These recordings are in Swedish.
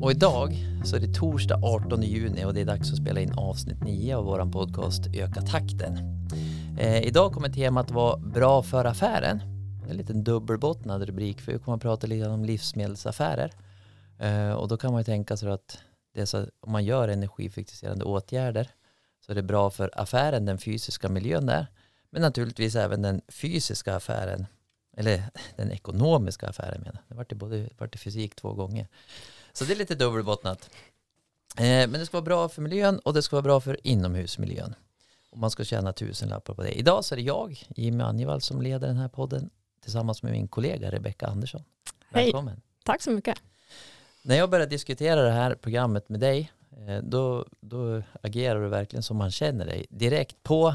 Och idag så är det torsdag 18 juni och det är dags att spela in avsnitt 9 av våran podcast Öka takten. Eh, idag kommer temat vara bra för affären. En liten dubbelbottnad rubrik för vi kommer att prata lite om livsmedelsaffärer. Eh, och då kan man ju tänka sig att det är så att om man gör energifixerande åtgärder så är det bra för affären, den fysiska miljön där. Men naturligtvis även den fysiska affären, eller den ekonomiska affären menar jag. Det vart både vart det fysik två gånger. Så det är lite dubbelbottnat. Eh, men det ska vara bra för miljön och det ska vara bra för inomhusmiljön. Och man ska tjäna tusenlappar på det. Idag så är det jag, Jimmy Anjevall, som leder den här podden tillsammans med min kollega Rebecka Andersson. Välkommen. Hej. Tack så mycket. När jag började diskutera det här programmet med dig, eh, då, då agerar du verkligen som man känner dig. Direkt på,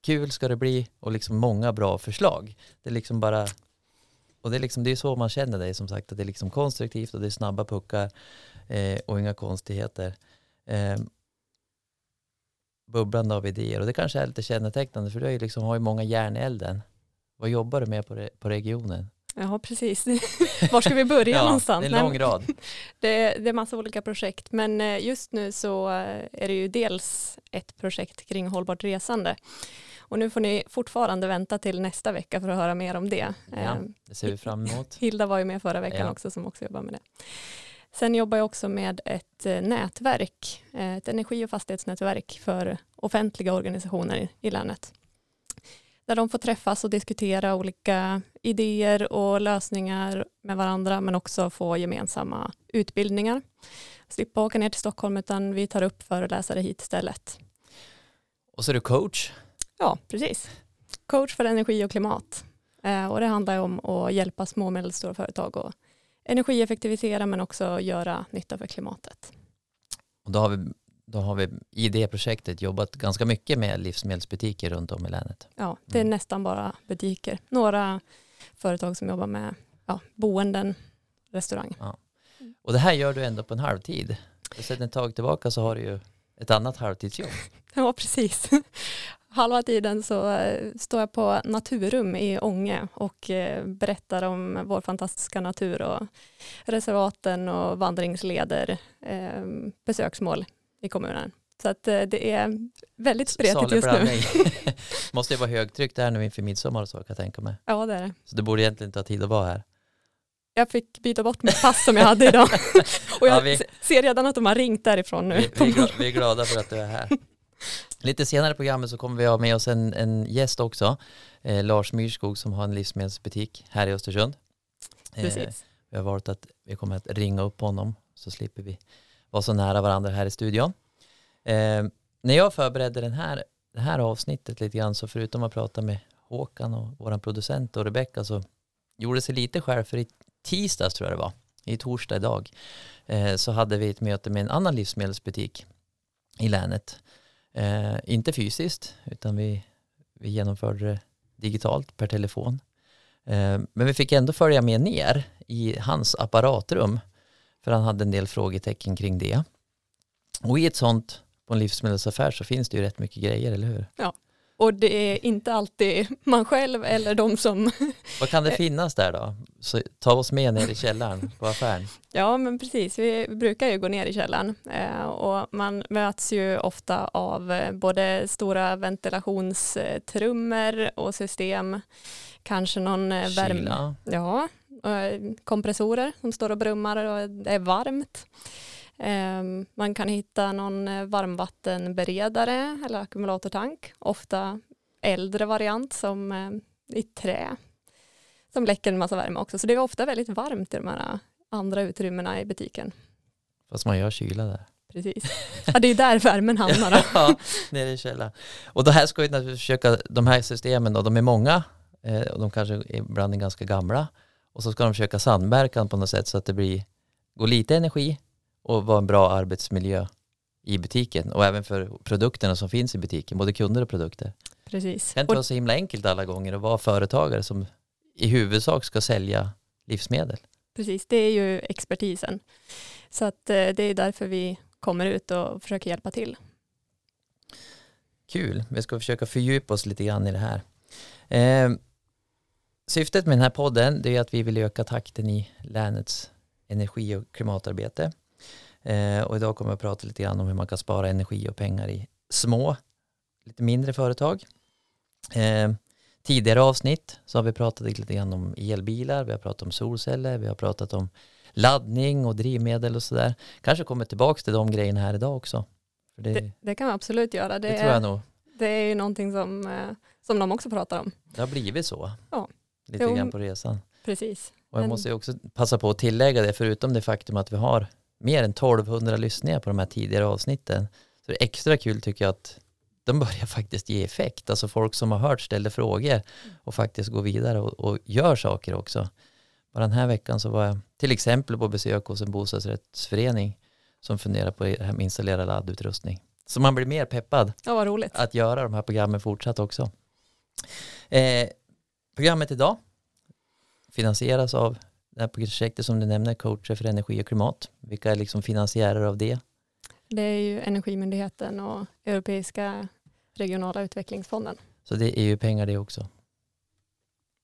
kul ska det bli och liksom många bra förslag. Det är liksom bara och det är, liksom, det är så man känner dig som sagt, att det är liksom konstruktivt och det är snabba puckar eh, och inga konstigheter. Eh, bubblande av idéer och det kanske är lite kännetecknande för du har ju, liksom, har ju många järn i elden. Vad jobbar du med på, re, på regionen? Ja, precis. Var ska vi börja ja, någonstans? Det är en lång rad. det, det är massa olika projekt, men eh, just nu så eh, är det ju dels ett projekt kring hållbart resande. Och nu får ni fortfarande vänta till nästa vecka för att höra mer om det. Ja, ehm, det ser vi fram emot. Hilda var ju med förra veckan ja. också som också jobbar med det. Sen jobbar jag också med ett eh, nätverk, ett energi och fastighetsnätverk för offentliga organisationer i länet. Där de får träffas och diskutera olika idéer och lösningar med varandra men också få gemensamma utbildningar. Slippa åka ner till Stockholm utan vi tar upp föreläsare hit istället. Och så är du coach. Ja, precis. Coach för energi och klimat. Eh, och det handlar om att hjälpa små och medelstora företag att energieffektivisera men också göra nytta för klimatet. Och då har vi då har vi i det projektet jobbat ganska mycket med livsmedelsbutiker runt om i länet. Ja, det är mm. nästan bara butiker. Några företag som jobbar med ja, boenden, restaurang. Ja. Och det här gör du ändå på en halvtid. Och sedan ett tag tillbaka så har du ju ett annat halvtidsjobb. Ja, precis. Halva tiden så eh, står jag på Naturum i Ånge och eh, berättar om vår fantastiska natur och reservaten och vandringsleder, eh, besöksmål i kommunen. Så att det är väldigt spretigt just nu. Måste ju vara högtryck där nu inför midsommar och så kan jag tänka mig. Ja det är det. Så du borde egentligen inte ha tid att vara här. Jag fick byta bort mitt pass som jag hade idag. och jag ja, vi, ser redan att de har ringt därifrån nu. Vi, vi, är glada för att du är här. Lite senare i programmet så kommer vi ha med oss en, en gäst också. Eh, Lars Myrskog som har en livsmedelsbutik här i Östersund. Eh, Precis. Vi har valt att vi kommer att ringa upp honom så slipper vi vara så nära varandra här i studion. Eh, när jag förberedde den här, det här avsnittet lite grann så förutom att prata med Håkan och vår producent och Rebecka så gjorde sig lite själv för i tisdags tror jag det var, i torsdag idag, eh, så hade vi ett möte med en annan livsmedelsbutik i länet. Eh, inte fysiskt utan vi, vi genomförde det digitalt per telefon. Eh, men vi fick ändå följa med ner i hans apparatrum för han hade en del frågetecken kring det. Och i ett sånt, på en livsmedelsaffär så finns det ju rätt mycket grejer, eller hur? Ja, och det är inte alltid man själv eller de som... Vad kan det finnas där då? Så ta oss med ner i källaren på affären. Ja, men precis. Vi brukar ju gå ner i källaren eh, och man möts ju ofta av eh, både stora ventilationstrummor och system, kanske någon eh, värme. Ja, kompressorer som står och brummar och det är varmt. Ehm, man kan hitta någon eh, varmvattenberedare eller ackumulatortank, ofta äldre variant som eh, i trä som läcker en massa värme också. Så det är ofta väldigt varmt i de här andra utrymmena i butiken. Fast man gör kyla där. Precis. Ja, det är där värmen hamnar. ja, nere i källaren. Och det här ska vi naturligtvis försöka, de här systemen då, de är många eh, och de kanske ibland är ganska gamla och så ska de försöka samverkan på något sätt så att det blir, går lite energi och vara en bra arbetsmiljö i butiken och även för produkterna som finns i butiken, både kunder och produkter. Precis. Det kan inte vara så himla enkelt alla gånger att vara företagare som i huvudsak ska sälja livsmedel. Precis, det är ju expertisen. Så att eh, det är därför vi kommer ut och försöker hjälpa till. Kul, vi ska försöka fördjupa oss lite grann i det här. Eh, syftet med den här podden är att vi vill öka takten i länets energi och klimatarbete. Eh, och idag kommer jag att prata lite grann om hur man kan spara energi och pengar i små, lite mindre företag. Eh, tidigare avsnitt så har vi pratat lite grann om elbilar, vi har pratat om solceller, vi har pratat om laddning och drivmedel och sådär. Kanske kommer tillbaka till de grejerna här idag också. Det, det, det kan vi absolut göra. Det, det tror jag nog. Det är ju någonting som, eh, som de också pratar om. Det har blivit så. Ja. Lite jo, grann på resan. Precis. Och jag måste ju också passa på att tillägga det, förutom det faktum att vi har mer än 1200 lyssningar på de här tidigare avsnitten. Så det är extra kul tycker jag att de börjar faktiskt ge effekt. Alltså folk som har hört ställer frågor och faktiskt går vidare och, och gör saker också. Bara den här veckan så var jag till exempel på besök hos en bostadsrättsförening som funderar på att installera laddutrustning. Så man blir mer peppad ja, vad roligt. att göra de här programmen fortsatt också. Eh, programmet idag finansieras av det här projektet som du nämner, coacher för energi och klimat. Vilka är liksom finansiärer av det? Det är ju Energimyndigheten och Europeiska regionala utvecklingsfonden. Så det är ju pengar det också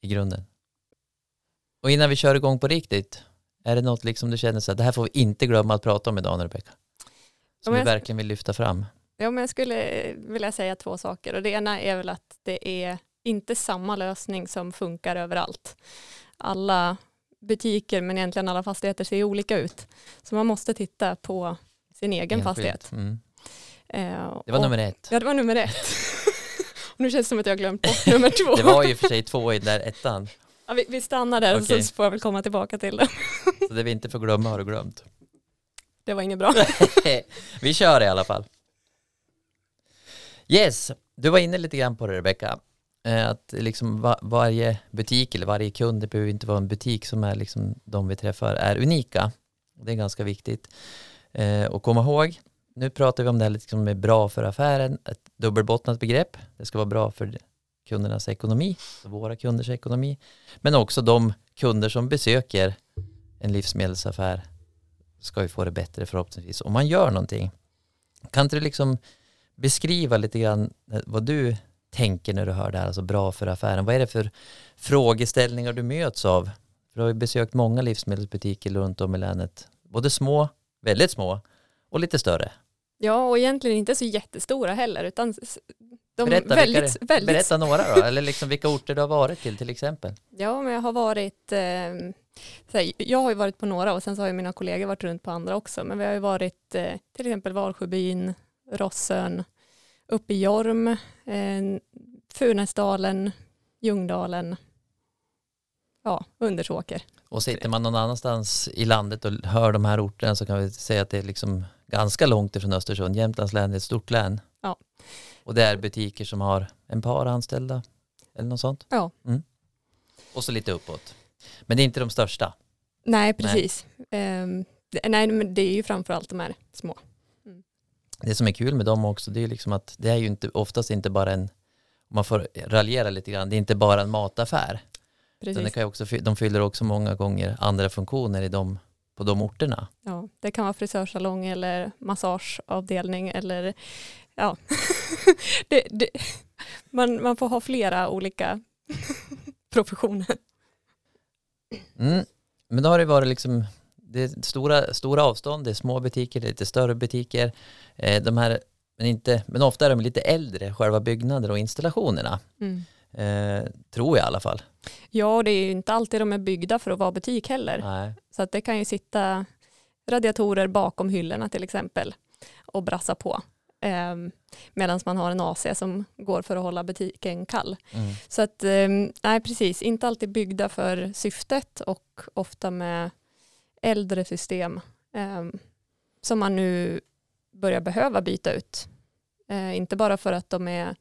i grunden. Och innan vi kör igång på riktigt, är det något liksom du känner så att det här får vi inte glömma att prata om idag, Rebecka? Som vi verkligen vill lyfta fram. Ja, men jag skulle vilja säga två saker och det ena är väl att det är inte samma lösning som funkar överallt. Alla butiker men egentligen alla fastigheter ser olika ut. Så man måste titta på sin egen Enskilt. fastighet. Mm. Eh, det var och, nummer ett. Ja, det var nummer ett. och nu känns det som att jag har glömt bort nummer två. det var ju för sig två i den där ettan. Ja, vi, vi stannar där okay. så får jag väl komma tillbaka till det. så det vi inte får glömma har du glömt. Det var inget bra. vi kör i alla fall. Yes, du var inne lite grann på det Rebecka. Eh, att liksom var, varje butik eller varje kund, det behöver inte vara en butik som är liksom de vi träffar, är unika. Det är ganska viktigt eh, att komma ihåg. Nu pratar vi om det här liksom med bra för affären, ett dubbelbottnat begrepp. Det ska vara bra för kundernas ekonomi, våra kunders ekonomi, men också de kunder som besöker en livsmedelsaffär ska ju få det bättre förhoppningsvis om man gör någonting. Kan inte du liksom beskriva lite grann eh, vad du tänker när du hör det här, alltså bra för affären? Vad är det för frågeställningar du möts av? För du har ju besökt många livsmedelsbutiker runt om i länet, både små, väldigt små och lite större. Ja, och egentligen inte så jättestora heller, utan de berätta, väldigt, vilka, väldigt... berätta några då, eller liksom vilka orter du har varit till till exempel. Ja, men jag har varit, eh, här, jag har ju varit på några och sen så har ju mina kollegor varit runt på andra också, men vi har ju varit eh, till exempel Valsjöbyn, Rossön, uppe i Jorm, eh, Funäsdalen, Ljungdalen, ja, Undersåker. Och sitter man någon annanstans i landet och hör de här orterna så kan vi säga att det är liksom ganska långt ifrån Östersund. Jämtlands län är ett stort län. Ja. Och det är butiker som har en par anställda eller något sånt. Ja. Mm. Och så lite uppåt. Men det är inte de största. Nej, precis. Nej, um, nej men det är ju framförallt de här små det som är kul med dem också det är liksom att det är ju inte, oftast inte bara en, om man får raljera lite grann, det är inte bara en mataffär. Precis. Det kan också, de fyller också många gånger andra funktioner i dem, på de orterna. Ja, det kan vara frisörsalong eller massageavdelning eller ja, det, det, man, man får ha flera olika professioner. Mm. Men då har det varit liksom det är stora, stora avstånd, det är små butiker, det är lite större butiker. Eh, de här, men, inte, men ofta är de lite äldre, själva byggnader och installationerna. Mm. Eh, tror jag i alla fall. Ja, det är ju inte alltid de är byggda för att vara butik heller. Nej. Så att det kan ju sitta radiatorer bakom hyllorna till exempel och brassa på. Eh, Medan man har en AC som går för att hålla butiken kall. Mm. Så att, eh, nej precis, inte alltid byggda för syftet och ofta med äldre system eh, som man nu börjar behöva byta ut. Eh, inte bara för att de är,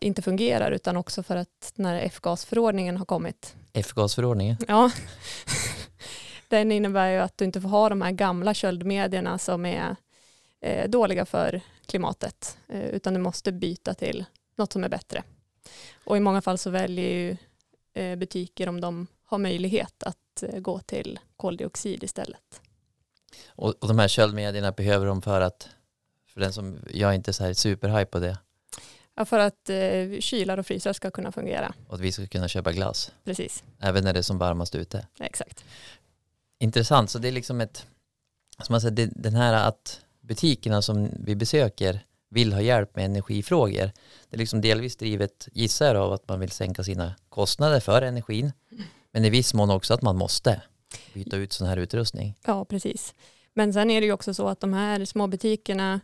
inte fungerar utan också för att när F-gasförordningen har kommit. F-gasförordningen? Ja. Den innebär ju att du inte får ha de här gamla köldmedierna som är eh, dåliga för klimatet eh, utan du måste byta till något som är bättre. Och i många fall så väljer ju eh, butiker om de har möjlighet att eh, gå till koldioxid istället. Och, och de här köldmedierna behöver de för att, för den som, jag är inte så här superhype på det. Ja, för att eh, kylar och frysar ska kunna fungera. Och att vi ska kunna köpa glass. Precis. Även när det är som varmast ute. Ja, exakt. Intressant, så det är liksom ett, som man säger, den här att butikerna som vi besöker vill ha hjälp med energifrågor. Det är liksom delvis drivet, gissar jag, av att man vill sänka sina kostnader för energin. Men i viss mån också att man måste byta ut sån här utrustning. Ja, precis. Men sen är det ju också så att de här små butikerna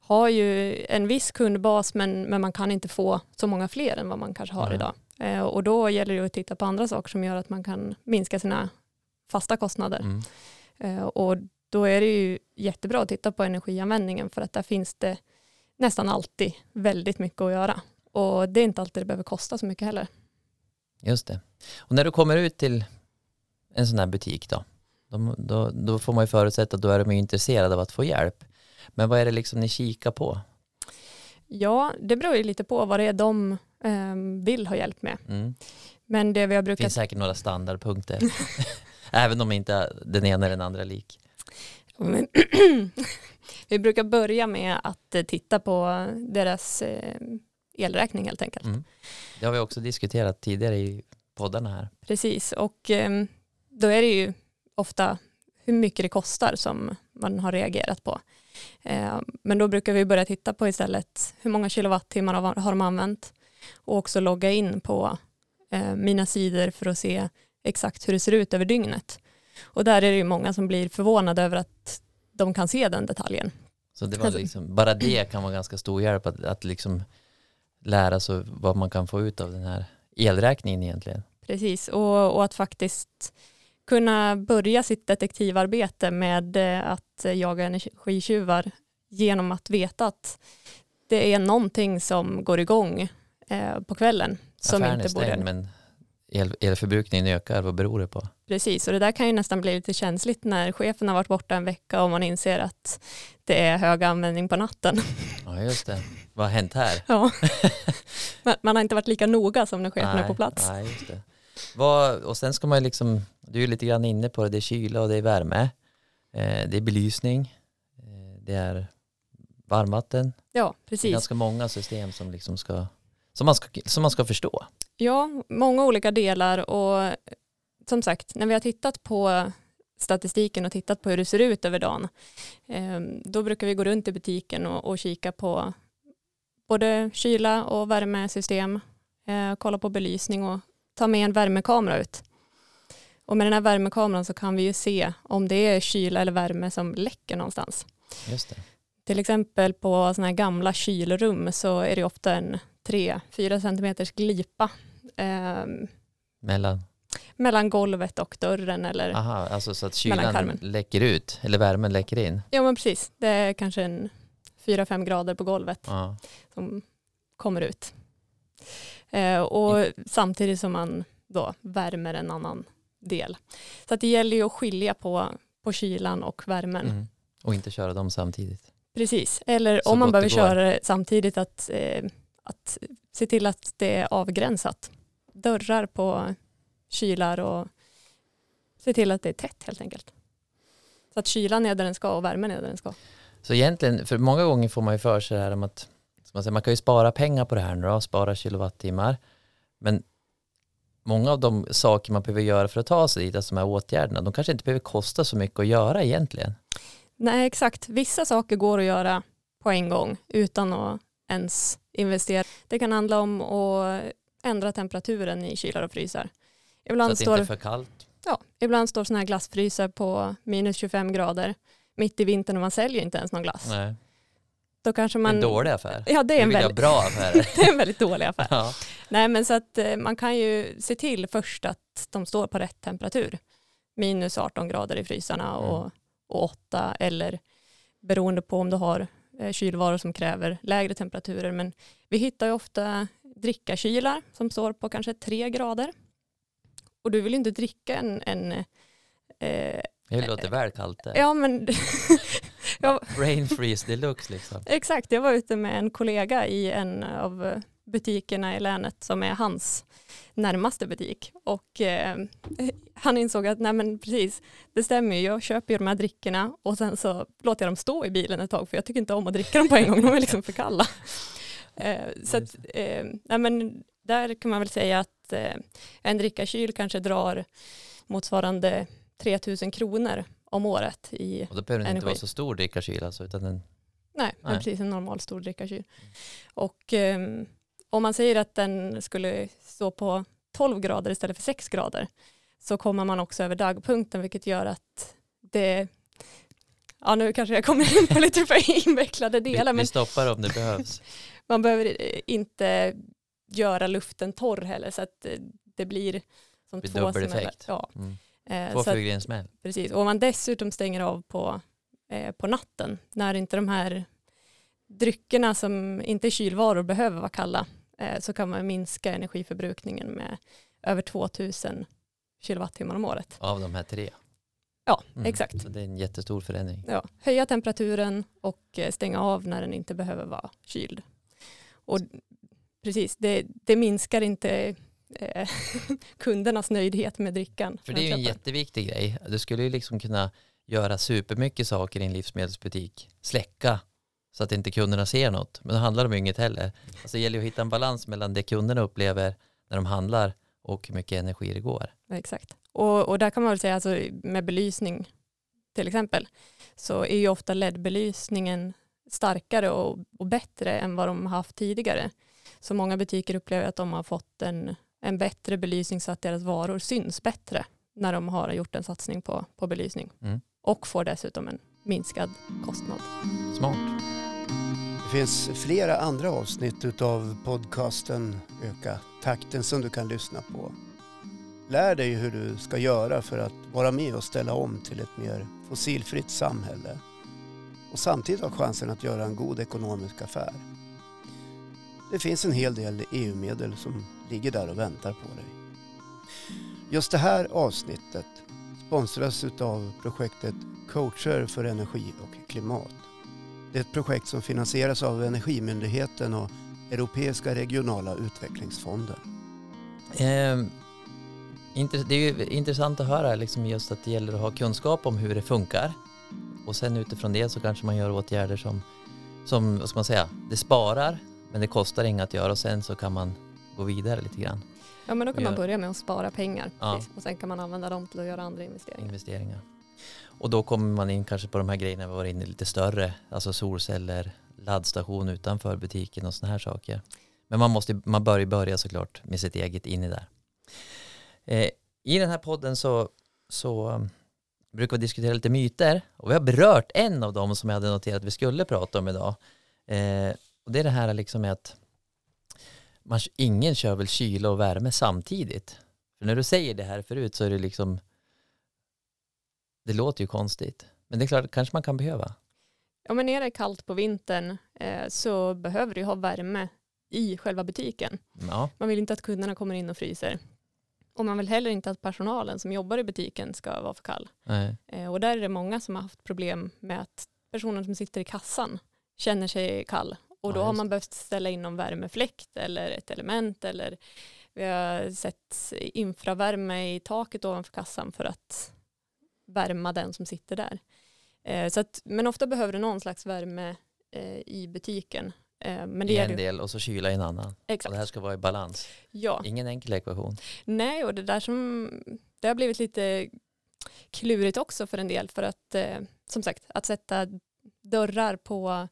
har ju en viss kundbas men, men man kan inte få så många fler än vad man kanske har mm. idag. Eh, och då gäller det att titta på andra saker som gör att man kan minska sina fasta kostnader. Mm. Eh, och då är det ju jättebra att titta på energianvändningen för att där finns det nästan alltid väldigt mycket att göra. Och det är inte alltid det behöver kosta så mycket heller. Just det. Och när du kommer ut till en sån här butik då, då, då, då får man ju förutsätta att då är de intresserade av att få hjälp. Men vad är det liksom ni kikar på? Ja, det beror ju lite på vad det är de eh, vill ha hjälp med. Mm. Men det vi har brukat... Det finns säkert några standardpunkter. Även om inte den ena är den andra lik. vi brukar börja med att titta på deras eh, elräkning helt enkelt. Mm. Det har vi också diskuterat tidigare i poddarna här. Precis, och ehm, då är det ju ofta hur mycket det kostar som man har reagerat på. Eh, men då brukar vi börja titta på istället hur många kilowattimmar har de använt och också logga in på mina sidor för att se exakt hur det ser ut över dygnet. Och där är det ju många som blir förvånade över att de kan se den detaljen. Så det var liksom, bara det kan vara ganska stor hjälp att, att liksom lära sig vad man kan få ut av den här elräkningen egentligen. Precis, och, och att faktiskt kunna börja sitt detektivarbete med eh, att jaga energitjuvar genom att veta att det är någonting som går igång eh, på kvällen. Som Affären inte är stängd, men el, elförbrukningen ökar, vad beror det på? Precis, och det där kan ju nästan bli lite känsligt när chefen har varit borta en vecka och man inser att det är hög användning på natten. Ja, just det. Vad har hänt här? Ja, man har inte varit lika noga som när chefen nej, är på plats. Nej, just det. Vad, och sen ska man liksom, du är lite grann inne på det, det är kyla och det är värme, eh, det är belysning, eh, det är varmvatten. Ja, precis. Det är ganska många system som liksom ska som man ska, som man ska förstå. Ja, många olika delar och som sagt, när vi har tittat på statistiken och tittat på hur det ser ut över dagen, eh, då brukar vi gå runt i butiken och, och kika på både kyla och värmesystem, eh, kolla på belysning och ta med en värmekamera ut. Och med den här värmekameran så kan vi ju se om det är kyla eller värme som läcker någonstans. Just det. Till exempel på sådana här gamla kylrum så är det ofta en 3-4 centimeters glipa. Eh, mellan? Mellan golvet och dörren eller Aha, alltså så att kylan läcker ut eller värmen läcker in? Ja men precis, det är kanske en 4-5 grader på golvet Aha. som kommer ut. Eh, och mm. samtidigt som man då värmer en annan del. Så att det gäller ju att skilja på, på kylan och värmen. Mm. Och inte köra dem samtidigt. Precis, eller så om man behöver köra det samtidigt att eh, att se till att det är avgränsat. Dörrar på kylar och se till att det är tätt helt enkelt. Så att kylan är där den ska och värmen är där den ska. Så egentligen, för många gånger får man ju för sig det här om att man, säger, man kan ju spara pengar på det här nu då, spara kilowattimmar. Men många av de saker man behöver göra för att ta sig dit, alltså de här åtgärderna, de kanske inte behöver kosta så mycket att göra egentligen. Nej, exakt. Vissa saker går att göra på en gång utan att ens investera. Det kan handla om att ändra temperaturen i kylar och frysar. Ibland så att det står, inte är för kallt? Ja, ibland står sådana här glassfrysar på minus 25 grader mitt i vintern och man säljer inte ens någon glass. Nej. Då kanske man... En dålig affär. Ja, det är en, väldigt... bra affär. det är en väldigt dålig affär. Ja. Nej, men så att eh, man kan ju se till först att de står på rätt temperatur. Minus 18 grader i frysarna och, mm. och 8 eller beroende på om du har Eh, kylvaror som kräver lägre temperaturer. Men vi hittar ju ofta drickakylar som står på kanske tre grader. Och du vill inte dricka en... en eh, det låter väl kallt det. Ja, men... ja. Brain freeze deluxe liksom. Exakt, jag var ute med en kollega i en av butikerna i länet som är hans närmaste butik. Och eh, han insåg att nej men precis, det stämmer ju, jag köper ju de här drickorna och sen så låter jag dem stå i bilen ett tag för jag tycker inte om att dricka dem på en gång, de är liksom för kalla. Eh, så att, eh, nej men där kan man väl säga att eh, en drickakyl kanske drar motsvarande 3000 kronor om året i Och då behöver den inte vara så stor drickarkyl alltså, utan den, Nej, Nej. precis en normal stor drickarkyl. Och ehm, om man säger att den skulle stå på 12 grader istället för 6 grader så kommer man också över dagpunkten vilket gör att det Ja nu kanske jag kommer in på lite för invecklade vi, delar men vi stoppar om det behövs. man behöver eh, inte göra luften torr heller så att eh, det blir som Det två smällar. effekt. Ja, Mm. Eh, Två flugor i en smäll. Precis, och om man dessutom stänger av på, eh, på natten när inte de här dryckerna som inte är kylvaror behöver vara kalla eh, så kan man minska energiförbrukningen med över 2000 kilowattimmar om året. Av de här tre. Ja, Mm. exakt. Så det är en jättestor förändring. Ja, höja temperaturen och eh, stänga av när den inte behöver vara kyld. Och precis, det, det minskar inte eh, kundernas nöjdhet med drickan. För det är ju en jätteviktig grej. Du skulle ju liksom kunna göra supermycket saker i en livsmedelsbutik. Släcka så att inte kunderna ser något. Men då handlar de ju inget heller. Alltså det gäller ju att hitta en balans mellan det kunderna upplever när de handlar och hur mycket energi det går. Exakt. Och, och där kan man väl säga alltså, med belysning till exempel så är ju ofta LED-belysningen starkare och, och bättre än vad de har haft tidigare. Så många butiker upplever att de har fått en, en bättre belysning så att deras varor syns bättre när de har gjort en satsning på, på belysning. Mm. Och får dessutom en minskad kostnad. Smart. Det finns flera andra avsnitt utav podcasten Öka takten som du kan lyssna på. Lär dig hur du ska göra för att vara med och ställa om till ett mer fossilfritt samhälle och samtidigt ha chansen att göra en god ekonomisk affär. Det finns en hel del EU-medel som ligger där och väntar på dig. Just det här avsnittet sponsras av projektet Coacher för energi och klimat. Det är ett projekt som finansieras av Energimyndigheten och Europeiska regionala utvecklingsfonden. Eh, det är ju intressant att höra liksom just att det gäller att ha kunskap om hur det funkar. Och sen utifrån det så kanske man gör åtgärder som, som vad ska man säga, det sparar men det kostar inget att göra och sen så kan man gå vidare lite grann. Ja men då kan man börja med att spara pengar Ja. och sen kan man använda dem till att göra andra investeringar. investeringar. Och då kommer man in kanske på de här grejerna vi var inne lite större, alltså solceller, laddstation utanför butiken och sådana här saker. Men man måste, man bör ju börja såklart med sitt eget in i där. Eh, I den här podden så, så um, brukar vi diskutera lite myter och vi har berört en av dem som jag hade noterat att vi skulle prata om idag. Eh, och det är det här liksom med att man, ingen kör väl kyla och värme samtidigt. För när du säger det här förut så är det liksom det låter ju konstigt. Men det är klart, kanske man kan behöva. Ja men är det kallt på vintern eh, så behöver du ha värme i själva butiken. Ja, Man vill inte att kunderna kommer in och fryser. Och man vill heller inte att personalen som jobbar i butiken ska vara för kall. Eh, och där är det många som har haft problem med att personen som sitter i kassan känner sig kall. Och då Ja, har man behövt ställa in någon värmefläkt eller ett element eller vi har sett infravärme i taket ovanför kassan för att värma den som sitter där. Eh, så att, men ofta behöver du någon slags värme eh, i butiken. Eh, men det I är en ju, del och så kyla i en annan. Och exakt. det här ska vara i balans. Ja. Ingen enkel ekvation. Nej, och det där som det har blivit lite klurigt också för en del för att som sagt att sätta dörrar på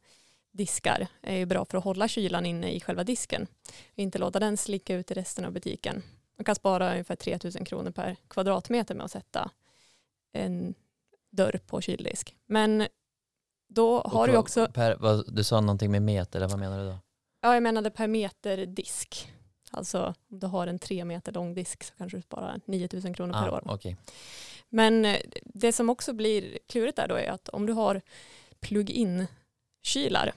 diskar är ju bra för att hålla kylan inne i själva disken. Inte låta den slicka ut i resten av butiken. Man kan spara ungefär 3000 kronor per kvadratmeter med att sätta en dörr på kyldisk. Men då har du också, Per, vad, du sa någonting med meter, eller vad menar du då? ja jag menade per meter disk. Alltså om du har en tre meter lång disk så kanske du sparar 9000 kronor per år. Ah, okej. Men eh, det som också blir klurigt där då är att om du har plug-in kylar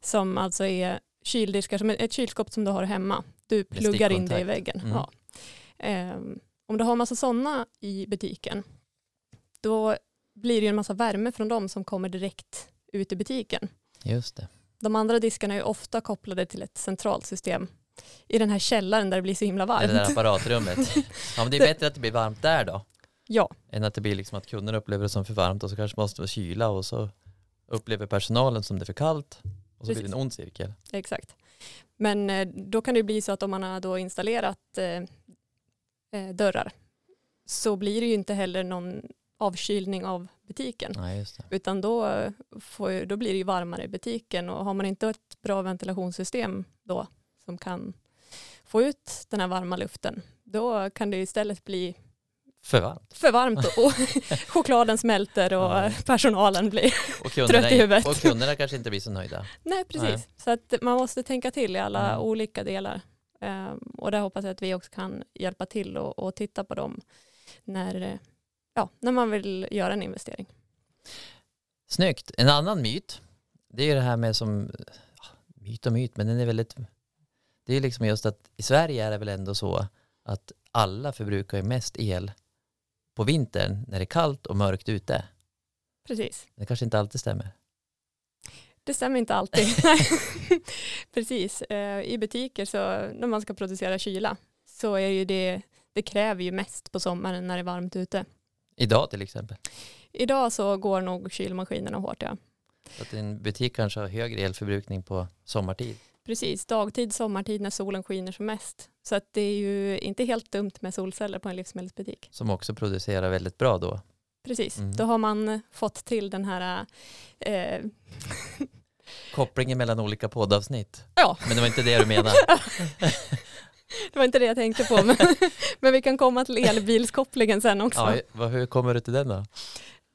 som alltså är kyldiskar som ett kylskåp som du har hemma. Du pluggar in det i väggen. Mm. Ja. Ehm, om du har massa sådana i butiken då blir det en massa värme från dem som kommer direkt ut i butiken. Just det. De andra diskarna är ofta kopplade till ett centralt system i den här källaren där det blir så himla Det varmt. där apparatrummet. ja, men det är Det- bättre att det blir varmt där då. Ja, Än att det blir liksom att kunden upplever det som för varmt och så kanske måste vara kyla och så upplever personalen som det är för kallt. Och så blir det en Precis. ond cirkel. Exakt. Men eh, då kan det bli så att om man har då installerat eh, eh, dörrar så blir det ju inte heller någon avkylning av butiken. Det. Utan då, får, då blir det ju varmare i butiken och har man inte ett bra ventilationssystem då som kan få ut den här varma luften, då kan det istället bli För varmt. för varmt och chokladen smälter och Ja. personalen blir... Och Trött i huvudet. och kunderna kanske inte blir så nöjda. Nej, precis. Nej. Så att man måste tänka till i alla Mm. olika delar. Ehm, och där hoppas jag att vi också kan hjälpa till och, och titta på dem när, ja, när man vill göra en investering. Snyggt. En annan myt, det är ju det här med som, ja, myt och myt, men den är väldigt, det är liksom just att i Sverige är det väl ändå så att alla förbrukar ju mest el på vintern när det är kallt och mörkt ute. Precis. Det kanske inte alltid stämmer. Det stämmer inte alltid. Precis. Eh, I butiker så när man ska producera kyla så är ju det, det kräver ju mest på sommaren när det är varmt ute. Idag till exempel. Idag så går nog kylmaskinerna hårt ja. Så att en butik kanske har högre elförbrukning på sommartid. Precis, dagtid, sommartid när solen skiner som mest. Så att det är ju inte helt dumt med solceller på en livsmedelsbutik. Som också producerar väldigt bra då. Precis, Mm. då har man fått till den här, eh, Kopplingen mellan olika poddavsnitt. ja, Men det var inte det du menade. det var inte det jag tänkte på, men, men vi kan komma till elbilskopplingen sen också. Ja, hur kommer du till den då?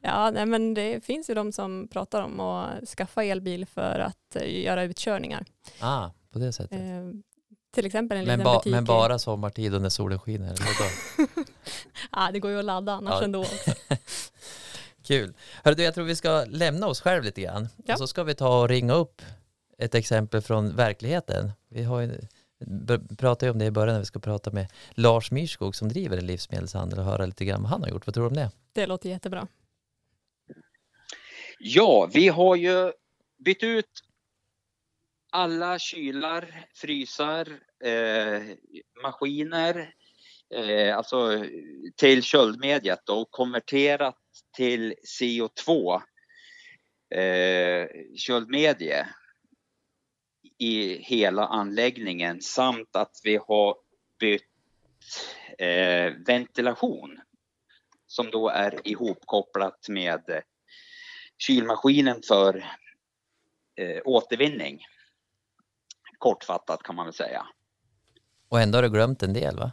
Ja, nej, men det finns ju de som pratar om att skaffa elbil för att eh, göra utkörningar. Ah, på det sättet. Eh, till exempel en Men, liten ba, butik. men bara sommartid och när solen skiner? Eller då? Ja, det går ju att ladda annars Ja. ändå också. Kul. Hörru du, jag tror vi ska lämna oss själv lite grann. Ja. Och så ska vi ta och ringa upp ett exempel från verkligheten. Vi har ju, pratade ju om det i början när vi ska prata med Lars Myrskog som driver en livsmedelshandel och höra lite grann vad han har gjort. Vad tror du om det? Det låter jättebra. Ja, vi har ju bytt ut alla kylar, frysar, eh, maskiner, eh, alltså till köldmediet och konverterat till CO2 eh, köldmedie i hela anläggningen samt att vi har bytt eh, ventilation som då är ihopkopplat med kylmaskinen för eh, återvinning. Kortfattat kan man väl säga. Och ändå har du glömt en del va?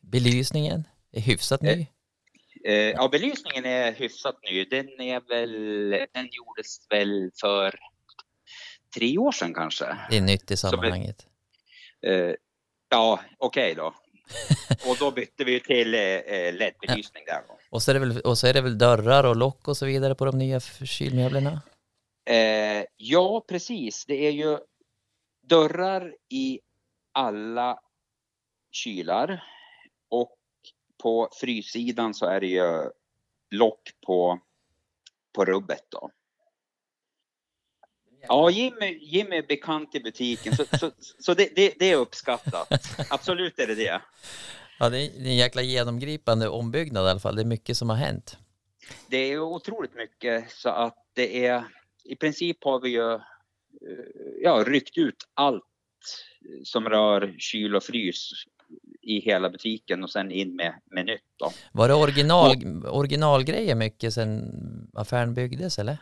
Belysningen är hyfsat ny. Eh, ja, belysningen är hyfsat ny. Den är väl, den gjordes väl för tre år sedan kanske. Det är nytt i Så sammanhanget. Eh, ja, okej då. Och då bytte vi till eh, LED-belysning där då. Och så, är det väl, och så är det väl dörrar och lock och så vidare på de nya kylmöblerna? Eh, ja, precis. Det är ju dörrar i alla kylar och på fryssidan så är det ju lock på, på rubbet då. Ja, Jimmy, Jimmy är bekant i butiken så, så, så det, det, det är uppskattat. Absolut är det det. Ja, det är en jäkla genomgripande ombyggnad i alla fall. Det är mycket som har hänt. Det är otroligt mycket så att det är i princip har vi ju eh, ja, ryckt ut allt som rör kyl och frys i hela butiken och sen in med, med nytt då. Var det original, originalgrejer mycket sedan affären byggdes eller?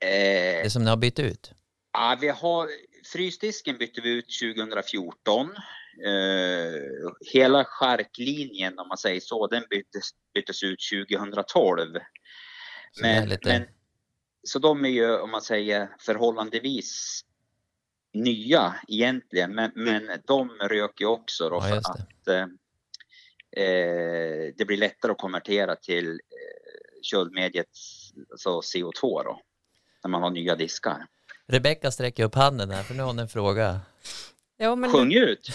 Eh, Det som ni har bytt ut? ja, vi har, frysdisken bytte vi ut 2014. Eh, hela skärklinjen om man säger så, den byttes, byttes ut 2012. Så, Men, lite, men, så de är ju, om man säger, förhållandevis nya egentligen, men, men de röker ju också då Ja, för att eh, eh, det blir lättare att konvertera till eh, köldmediet, alltså CO2 då, när man har nya diskar. Rebecka sträcker upp handen här för nu har hon en fråga. Ja, men Sjung du, ut!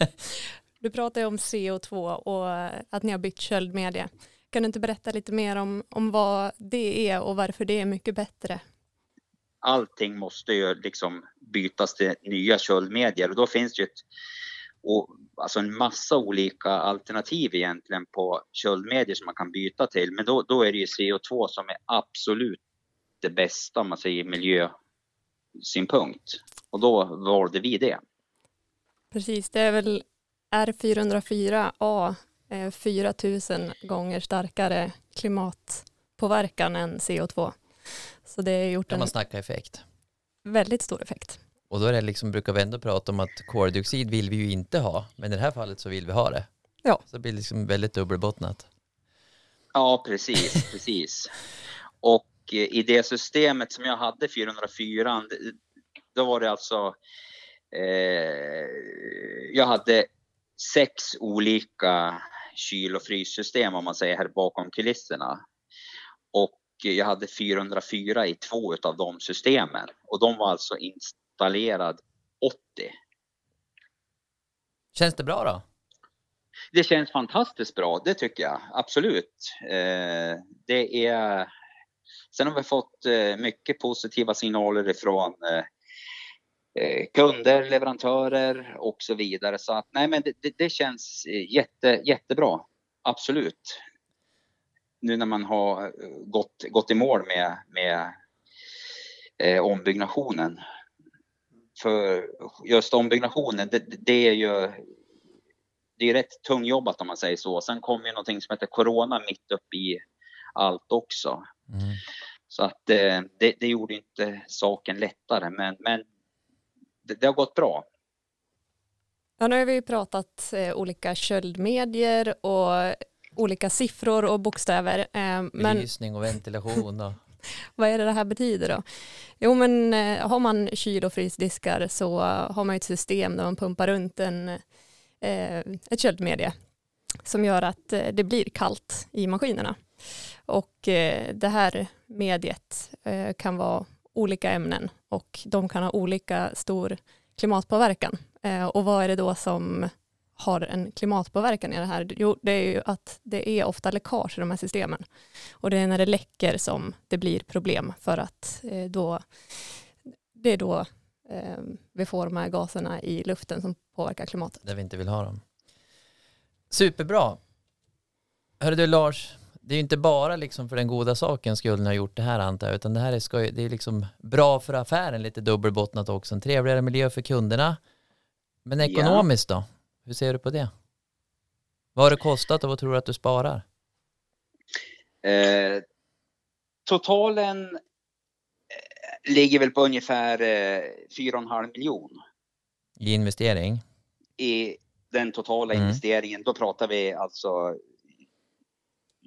du pratar ju om CO2 och att ni har bytt köldmedia. Kan du inte berätta lite mer om, om vad det är och varför det är mycket bättre? Allting måste ju liksom bytas till nya köldmedier och då finns det ju ett, och, alltså en massa olika alternativ egentligen på köldmedier som man kan byta till. Men då, då är det ju CO2 som är absolut det bästa om man säger miljösynpunkt. Och då valde vi det. Precis, det är väl R404A eh, 4000 gånger starkare klimatpåverkan än CO2. Så det har gjort Kan en man snacka effekt? väldigt stor effekt. Och då är det liksom, brukar vi ändå prata om att koldioxid vill vi ju inte ha, men i det här fallet så vill vi ha det. Ja. Så det blir liksom väldigt dubbelbottnat. Ja, precis, precis. Och eh, i det systemet som jag hade 404, det- då var det alltså, eh, jag hade sex olika kyl och fryssystem om man säger här bakom kulisserna. Och jag hade 404 i två av de systemen och de var alltså installerad 80. Känns det bra då? Det känns fantastiskt bra, det tycker jag absolut. Eh, det är... Sen har vi fått eh, mycket positiva signaler ifrån eh, eh, kunder, leverantörer och så vidare. Så att nej, men det, det, det känns eh, jätte, jättebra. Absolut. Nu när man har eh, gått, gått i mål med, med eh, ombyggnationen. För just ombyggnationen, det, det är ju det är rätt tungjobbat om man säger så. Sen kom ju någonting som heter Corona mitt upp i allt också. Mm. Så att eh, det, det gjorde inte saken lättare, men, men det, det har gått bra. Ja, nu har vi ju pratat eh, olika köldmedier och olika siffror och bokstäver. Eh, men Belysning och ventilation och vad är det det här betyder då? Jo, men eh, har man kyl och frysdiskar så har man ju ett system där man pumpar runt en, eh, ett köldmedie som gör att eh, det blir kallt i maskinerna. Och eh, det här mediet eh, kan vara olika ämnen och de kan ha olika stor klimatpåverkan. Eh, och vad är det då som har en klimatpåverkan i det här? Jo, det är ju att det är ofta läckage i de här systemen. Och det är när det läcker som det blir problem för att eh, då, det är då eh, vi får de här gaserna i luften som påverkar klimatet. där vi inte vill ha dem. Superbra. Hörru du Lars, det är ju inte bara liksom för den goda saken skull ni har gjort det här antar jag, utan det här är, skoj, det är liksom bra för affären, lite dubbelbottnat också, en trevligare miljö för kunderna. Men ekonomiskt då? Hur ser du på det? Vad har det kostat och vad tror du att du sparar? Eh, totalen eh, ligger väl på ungefär eh, 4,5 miljon I investering? i den totala Mm. investeringen. Då pratar vi alltså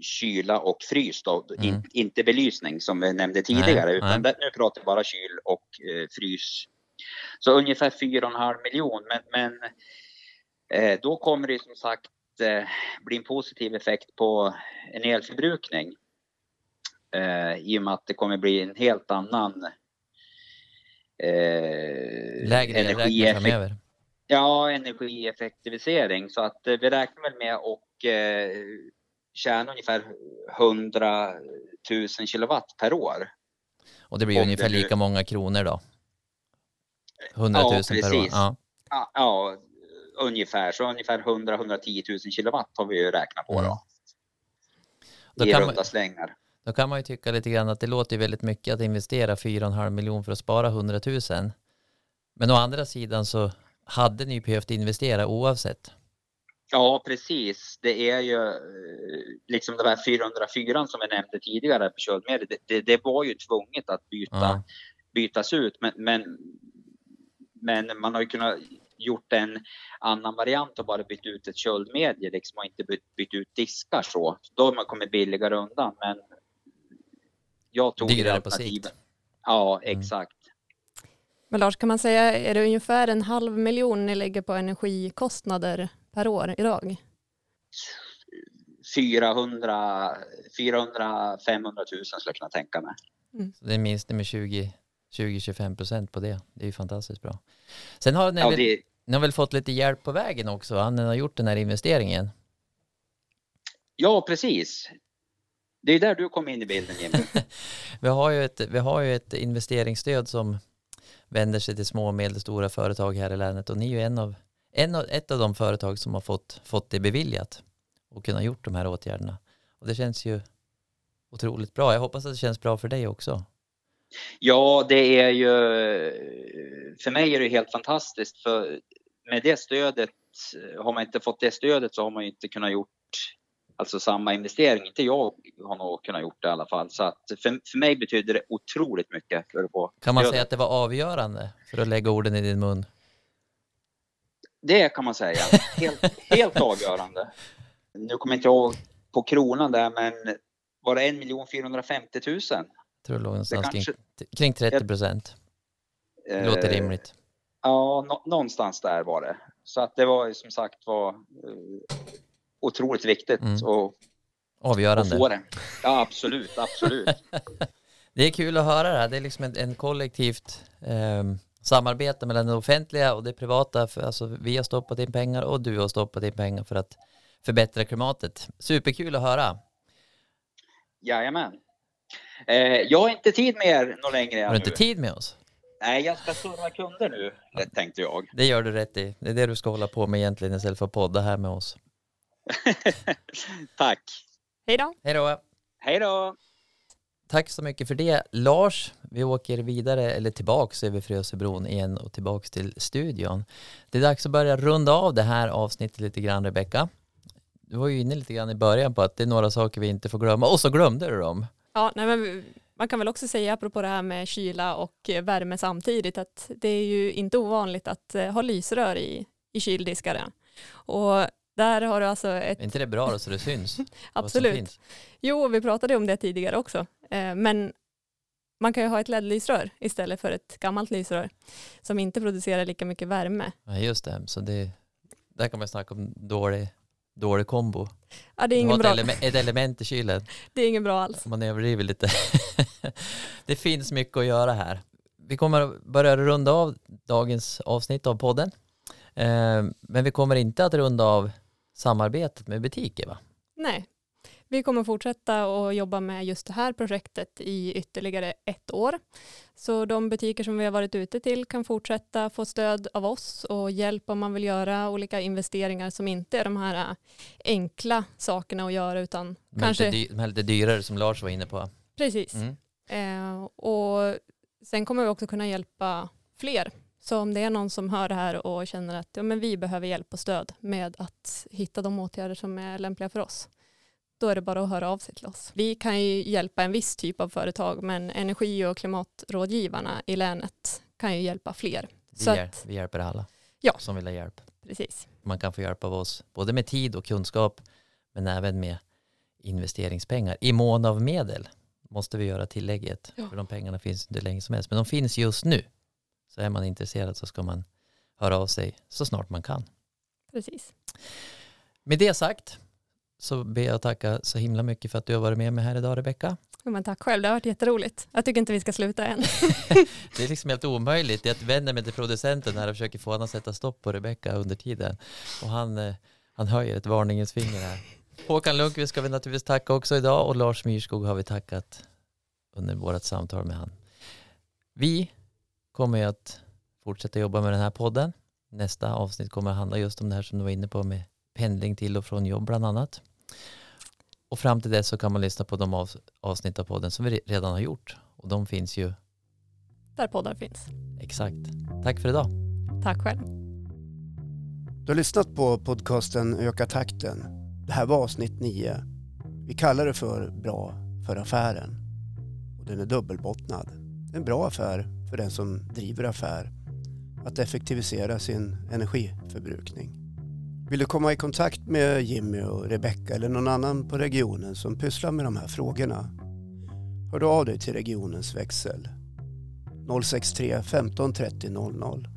kyla och frys då, Mm. In, inte belysning som vi nämnde tidigare, Nej, utan nej. nu pratar vi bara kyl och eh, frys. Så ungefär 4,5 miljon, men, men eh, då kommer det som sagt eh, bli en positiv effekt på en elförbrukning. Eh, I och med att det kommer bli en helt annan eh, Lägre energieffekt- framöver? Ja, energieffektivisering. Så att eh, vi räknar väl med att eh, tjäna ungefär 100 000 kilowatt per år. Och det blir det ungefär nu- lika många kronor då? 100 000 Ja, per år? Ja. Ja, ja ungefär. Så ungefär 100-110 000 kilowatt har vi ju räknat på Mm. då. Då I runda slängar. Då kan man ju tycka lite grann att det låter väldigt mycket att investera 4,5 miljoner för att spara 100 000. Men å andra sidan så hade ni behövt investera oavsett. Ja, precis. Det är ju eh, liksom det här 404 som vi nämnde tidigare på köldmedel. Det, det, det var ju tvunget att byta, Ja. bytas ut. Men, men, men man har ju kunnat gjort en annan variant och bara bytt ut ett köldmedie liksom och inte bytt, bytt ut diskar så. Då har man kommit billigare undan. Men jag tog det Dyrare på alternativet. sikt. Ja, Mm. exakt. Men Lars, kan man säga, är det ungefär en halv miljon ni lägger på energikostnader per år idag? 400, 400 500 000 skulle jag kunna tänka mig. Så det är en minskning med 20-25 procent på det. Det är ju fantastiskt bra. Sen har ni, Ja, väl, det, ni har väl fått lite hjälp på vägen också? ni har gjort den här investeringen. ja precis. Det är där du kom in i bilden Jimmy. Vi har ju ett, vi har ju ett investeringsstöd som vänder sig till små och medelstora företag här i länet och ni är ju en av, en ett av de företag som har fått, fått det beviljat och kunnat gjort de här åtgärderna. Och det känns ju otroligt bra. Jag hoppas att det känns bra för dig också. Ja, det är ju... För mig är det helt fantastiskt för med det stödet, har man inte fått det stödet så har man inte kunnat gjort alltså samma investering. Inte jag har nog kunnat gjort det i alla fall. Så att för, för mig betyder det otroligt mycket för att få Kan man stödet. säga att det var avgörande för att lägga orden i din mun? Det kan man säga. Helt, helt avgörande. Nu kommer inte jag ihåg på kronan där, men var det 1 450 000? Jag tror det låg någonstans Det kanske- kring, kring 30 procent. Det låter Eh, rimligt. Ja, nå- någonstans där var det. Så att det var som sagt var eh, otroligt viktigt Mm. att Avgörande. få det. Ja, absolut, absolut. Det är kul att höra det här. Det är liksom en, en kollektivt ehm, samarbete mellan det offentliga och det privata. För, alltså, vi har stoppat in pengar och du har stoppat in pengar för att förbättra klimatet. Superkul att höra. Jajamän. Eh, jag har inte tid med er något längre Har du nu. inte tid med oss? Nej, jag ska serva kunder nu, lätt tänkte jag. Det gör du rätt i. Det är det du ska hålla på med egentligen istället för att podda här med oss. Tack. Hej då! Hej då! Hej då! Tack så mycket för det. Lars, vi åker vidare, eller tillbaks över Frösebron igen och tillbaks till studion. Det är dags att börja runda av det här avsnittet lite grann, Rebecka. Du var ju inne lite grann i början på att det är några saker vi inte får glömma, och så glömde du dem. Ja, nej, men man kan väl också säga apropå det här med kyla och värme samtidigt att det är ju inte ovanligt att eh, ha lysrör i, i kyldiskarna. Och där har du alltså ett, Är inte det bra då så det syns? absolut, jo vi pratade om det tidigare också, men man kan ju ha ett LED-lysrör istället för ett gammalt lysrör som inte producerar lika mycket värme. Ja, just det. Så det, där kan man snacka om dålig, dålig kombo. Ja, det är ingen ett, bra, element, ett element i kylen. det är ingen bra alls. Man överdriver lite. det finns mycket att göra här. Vi kommer att börja runda av dagens avsnitt av podden. Eh, Men vi kommer inte att runda av samarbetet med butiker va? Nej, vi kommer fortsätta att jobba med just det här projektet i ytterligare ett år. Så de butiker som vi har varit ute till kan fortsätta få stöd av oss och hjälp om man vill göra olika investeringar som inte är de här enkla sakerna att göra utan De, kanske, lite de är lite dyrare som Lars var inne på. precis. Mm. Eh, och sen kommer vi också kunna hjälpa fler. Så om det är någon som hör det här och känner att ja, men vi behöver hjälp och stöd med att hitta de åtgärder som är lämpliga för oss, då är det bara att höra av sig till oss. Vi kan ju hjälpa en viss typ av företag, men energi och klimatrådgivarna i länet kan ju hjälpa fler. Vi, Så att, vi hjälper alla Ja. som vill ha hjälp. precis. Man kan få hjälp av oss både med tid och kunskap men även med investeringspengar. I mån av medel måste vi göra tillägget. Ja. För de pengarna finns inte länge som helst. Men de finns just nu. Så är man intresserad så ska man höra av sig så snart man kan. precis. Med det sagt så ber jag tacka så himla mycket för att du har varit med mig här idag Rebecka. Men tack själv, det har varit jätteroligt. Jag tycker inte vi ska sluta än. Det är liksom helt omöjligt. Jag vänder mig till producenten här och försöker få honom att sätta stopp på Rebecka under tiden. Och han, eh, han höjer ett varningens finger här. Håkan Lundqvist ska vi naturligtvis tacka också idag och Lars Myrskog har vi tackat under vårt samtal med han. Vi kommer att fortsätta jobba med den här podden. Nästa avsnitt kommer att handla just om det här som du var inne på med pendling till och från jobb bland annat. Och fram till dess så kan man lyssna på de av- avsnitt av podden som vi re- redan har gjort. Och de finns ju Där poddar finns. exakt. Tack för idag. Tack själv. Du har lyssnat på podcasten Öka takten. Det här var avsnitt 9. Vi kallar det för Bra för affären. Och den är dubbelbottnad. Det är en bra affär för den som driver affär att effektivisera sin energiförbrukning. Vill du komma i kontakt med Jimmy och Rebecca eller någon annan på regionen som pysslar med de här frågorna? Hör då av dig till regionens växel 063 15 30 00